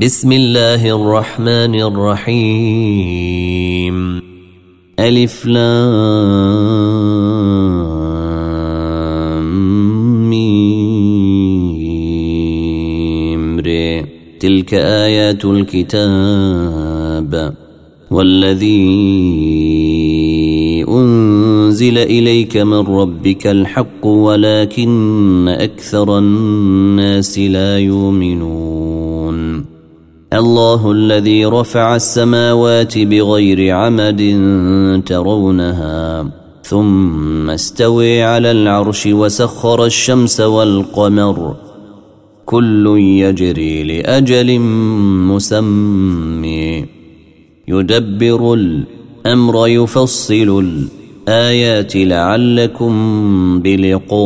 بسم الله الرحمن الرحيم ألف لام تلك آيات الكتاب والذي أنزل إليك من ربك الحق ولكن أكثر الناس لا يؤمنون الله الذي رفع السماوات بغير عمد ترونها ثم استوي على العرش وسخر الشمس والقمر. كل يجري لأجل مسمي يدبر الأمر يفصل الآيات لعلكم بلقاء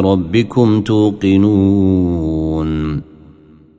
ربكم توقنون.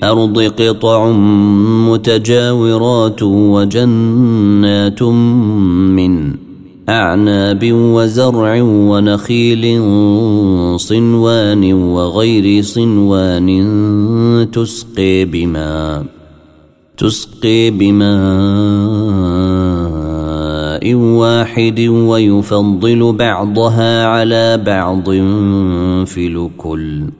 الأرض قطع متجاورات وجنات من أعناب وزرع ونخيل صنوان وغير صنوان تسقي بما تسقي بماء واحد ويفضل بعضها على بعض في الكل.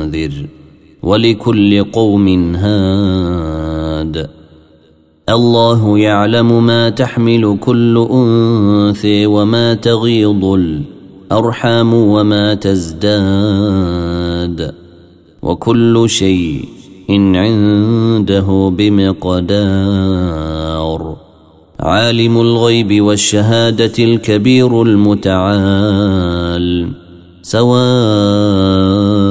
ولكل قوم هاد. الله يعلم ما تحمل كل أنثى وما تغيض الأرحام وما تزداد. وكل شيء عنده بمقدار. عالم الغيب والشهادة الكبير المتعال. سواء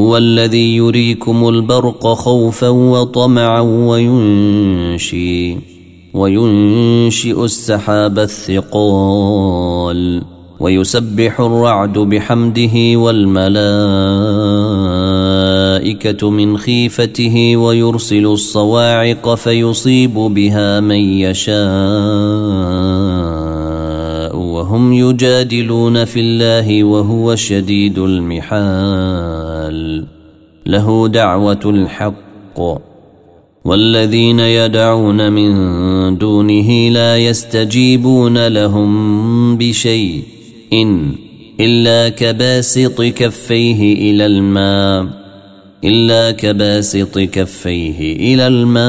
هو الذي يريكم البرق خوفا وطمعا وينشي وينشئ السحاب الثقال ويسبح الرعد بحمده والملائكة الملائكة من خيفته ويرسل الصواعق فيصيب بها من يشاء. يجادلون في الله وهو شديد المحال. له دعوة الحق. والذين يدعون من دونه لا يستجيبون لهم بشيء إن إلا كباسط كفيه إلى الماء. إلا كباسط كفيه إلى الماء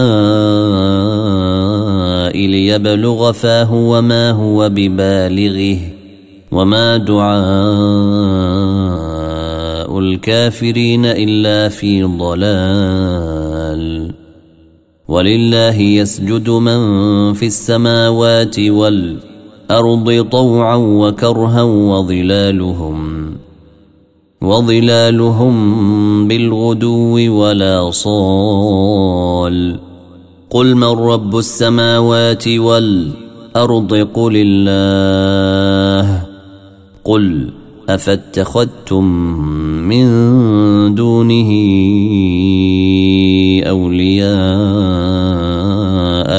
ليبلغ فاه وما هو ببالغه. وما دعاء الكافرين إلا في ضلال ولله يسجد من في السماوات والأرض الأرض طوعا وكرها وظلالهم وظلالهم بالغدو ولا صال قل من رب السماوات والأرض قل الله قل أفاتخذتم من دونه أولياء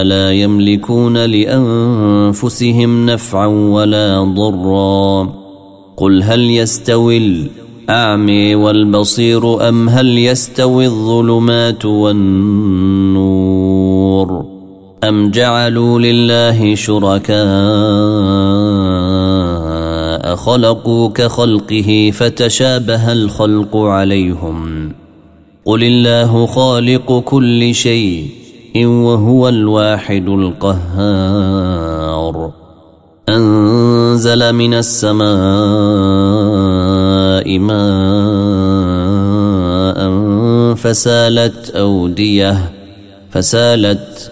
لا يملكون لأنفسهم نفعا ولا ضرا قل هل يستوي الاعمي والبصير أم هل يستوي الظلمات والنور أم جعلوا لله شركاء خلقوا كخلقه فتشابه الخلق عليهم قل الله خالق كل شيء وهو الواحد القهار. أنزل من السماء ماء فسالت أودية فسالت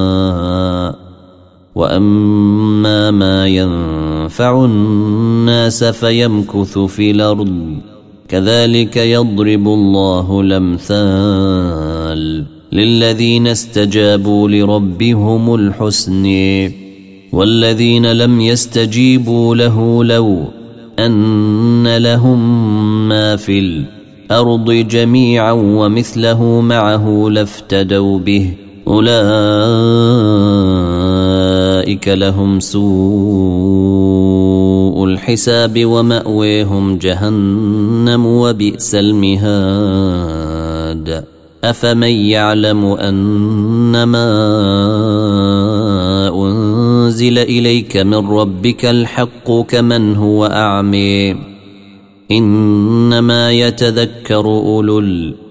وأما ما ينفع الناس فيمكث في الأرض كذلك يضرب الله الامثال للذين استجابوا لربهم الحسن والذين لم يستجيبوا له لو ان لهم ما في الأرض جميعا ومثله معه لافتدوا به اولئك لهم سوء الحساب ومأويهم جهنم وبئس المهاد. أفمن يعلم أنما أنزل إليك من ربك الحق كمن هو أعمي إنما يتذكر أولو الألباب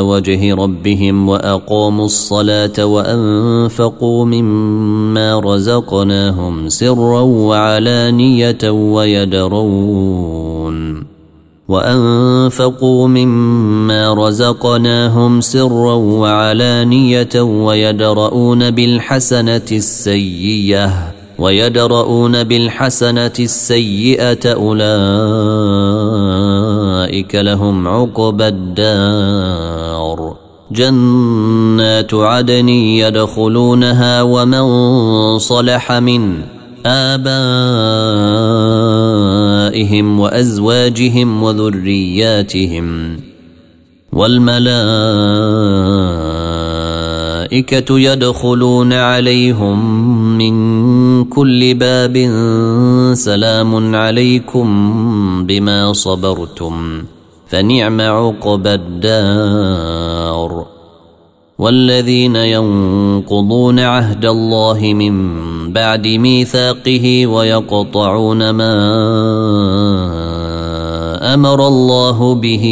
وجه ربهم وأقاموا الصلاة وأنفقوا مما رزقناهم سرا وعلانية ويدرون. وأنفقوا مما رزقناهم سرا وعلانية ويدرؤون بالحسنة السيئة ويدرؤون بالحسنة السيئة أولئك لهم عقبى الدار. جنات عدن يدخلونها ومن صلح من آبائهم وأزواجهم وذرياتهم. والملائكة يدخلون عليهم من كل باب سلام عليكم بما صبرتم فنعم عقبى الدار. والذين ينقضون عهد الله من بعد ميثاقه ويقطعون ما أمر الله به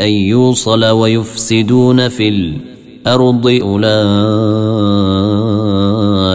أن يوصل ويفسدون في الأرض أولئك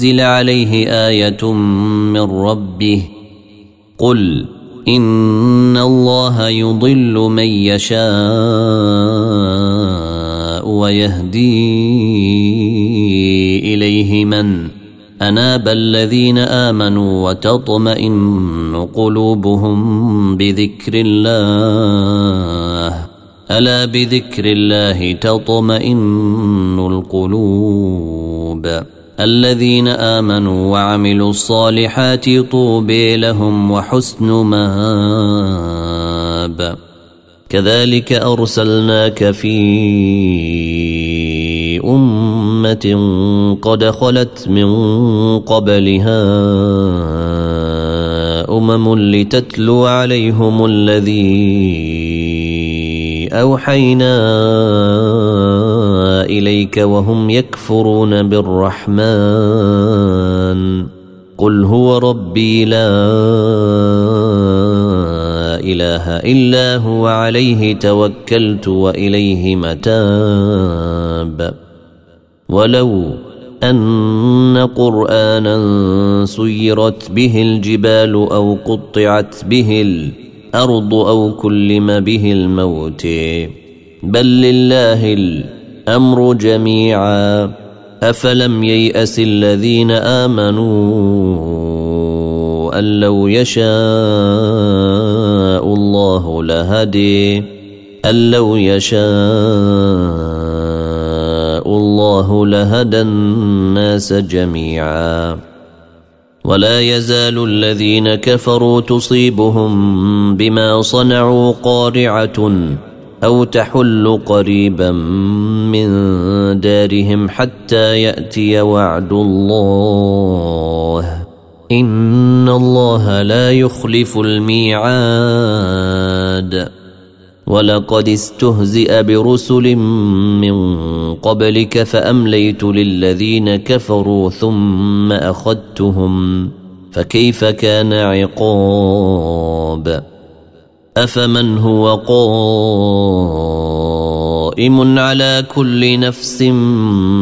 أنزل عليه آية من ربه قل إن الله يضل من يشاء ويهدي إليه من أناب الذين آمنوا وتطمئن قلوبهم بذكر الله ألا بذكر الله تطمئن القلوب الذين آمنوا وعملوا الصالحات طوبى لهم وحسن مآب. كذلك أرسلناك في أمة قد خلت من قبلها أمم لتتلو عليهم الذي أوحينا إليك وهم يكفرون بالرحمن. قل هو ربي لا إله إلا هو عليه توكلت وإليه متاب. ولو أن قرآنا سيرت به الجبال أو قطعت به الأرض أو كلم به الموت. بل لله الأمر جميعا. أفلم ييأس الذين آمنوا أن لو يشاء الله لهدي. أن لو يشاء الله لهدى الناس جميعا. ولا يزال الذين كفروا تصيبهم بما صنعوا قارعة. أو تحل قريبا من دارهم حتى يأتي وعد الله. إن الله لا يخلف الميعاد. ولقد استهزئ برسل من قبلك فأمليت للذين كفروا ثم أخذتهم. فكيف كان عقاب؟ أفمن هو قائم على كل نفس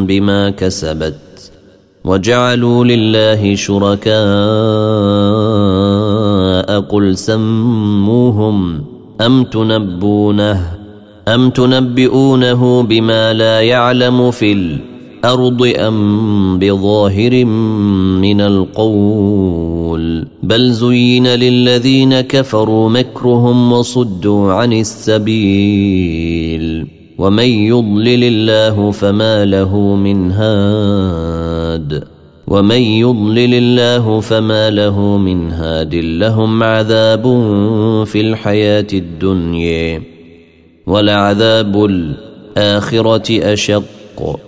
بما كسبت وجعلوا لله شركاء قل سموهم أم تنبونه أم تنبئونه بما لا يعلم في الأرض أم بظاهر من القول؟ بل زين للذين كفروا مكرهم وصدوا عن السبيل. ومن يضلل الله فما له من هاد. ومن يضلل الله فما له من هاد. لهم عذاب في الحياة الدنيا. ولعذاب الآخرة أشق.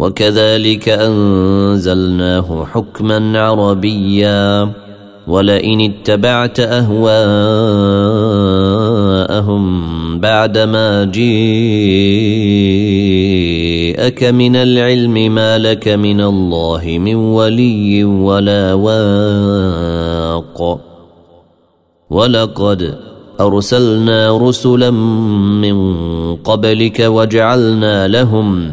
وكذلك أنزلناه حكما عربيا. ولئن اتبعت أهواءهم بعدما جيءك من العلم ما لك من الله من ولي ولا واق. ولقد أرسلنا رسلا من قبلك وجعلنا لهم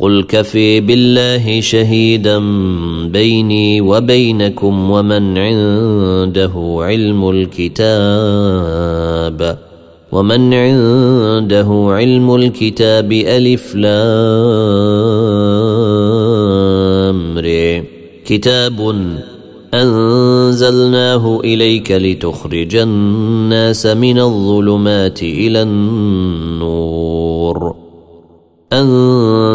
قل كفي بالله شهيدا بيني وبينكم ومن عنده علم الكتاب. ومن عنده علم الكتاب ألف لامر. كتاب أنزلناه إليك لتخرج الناس من الظلمات إلى النور.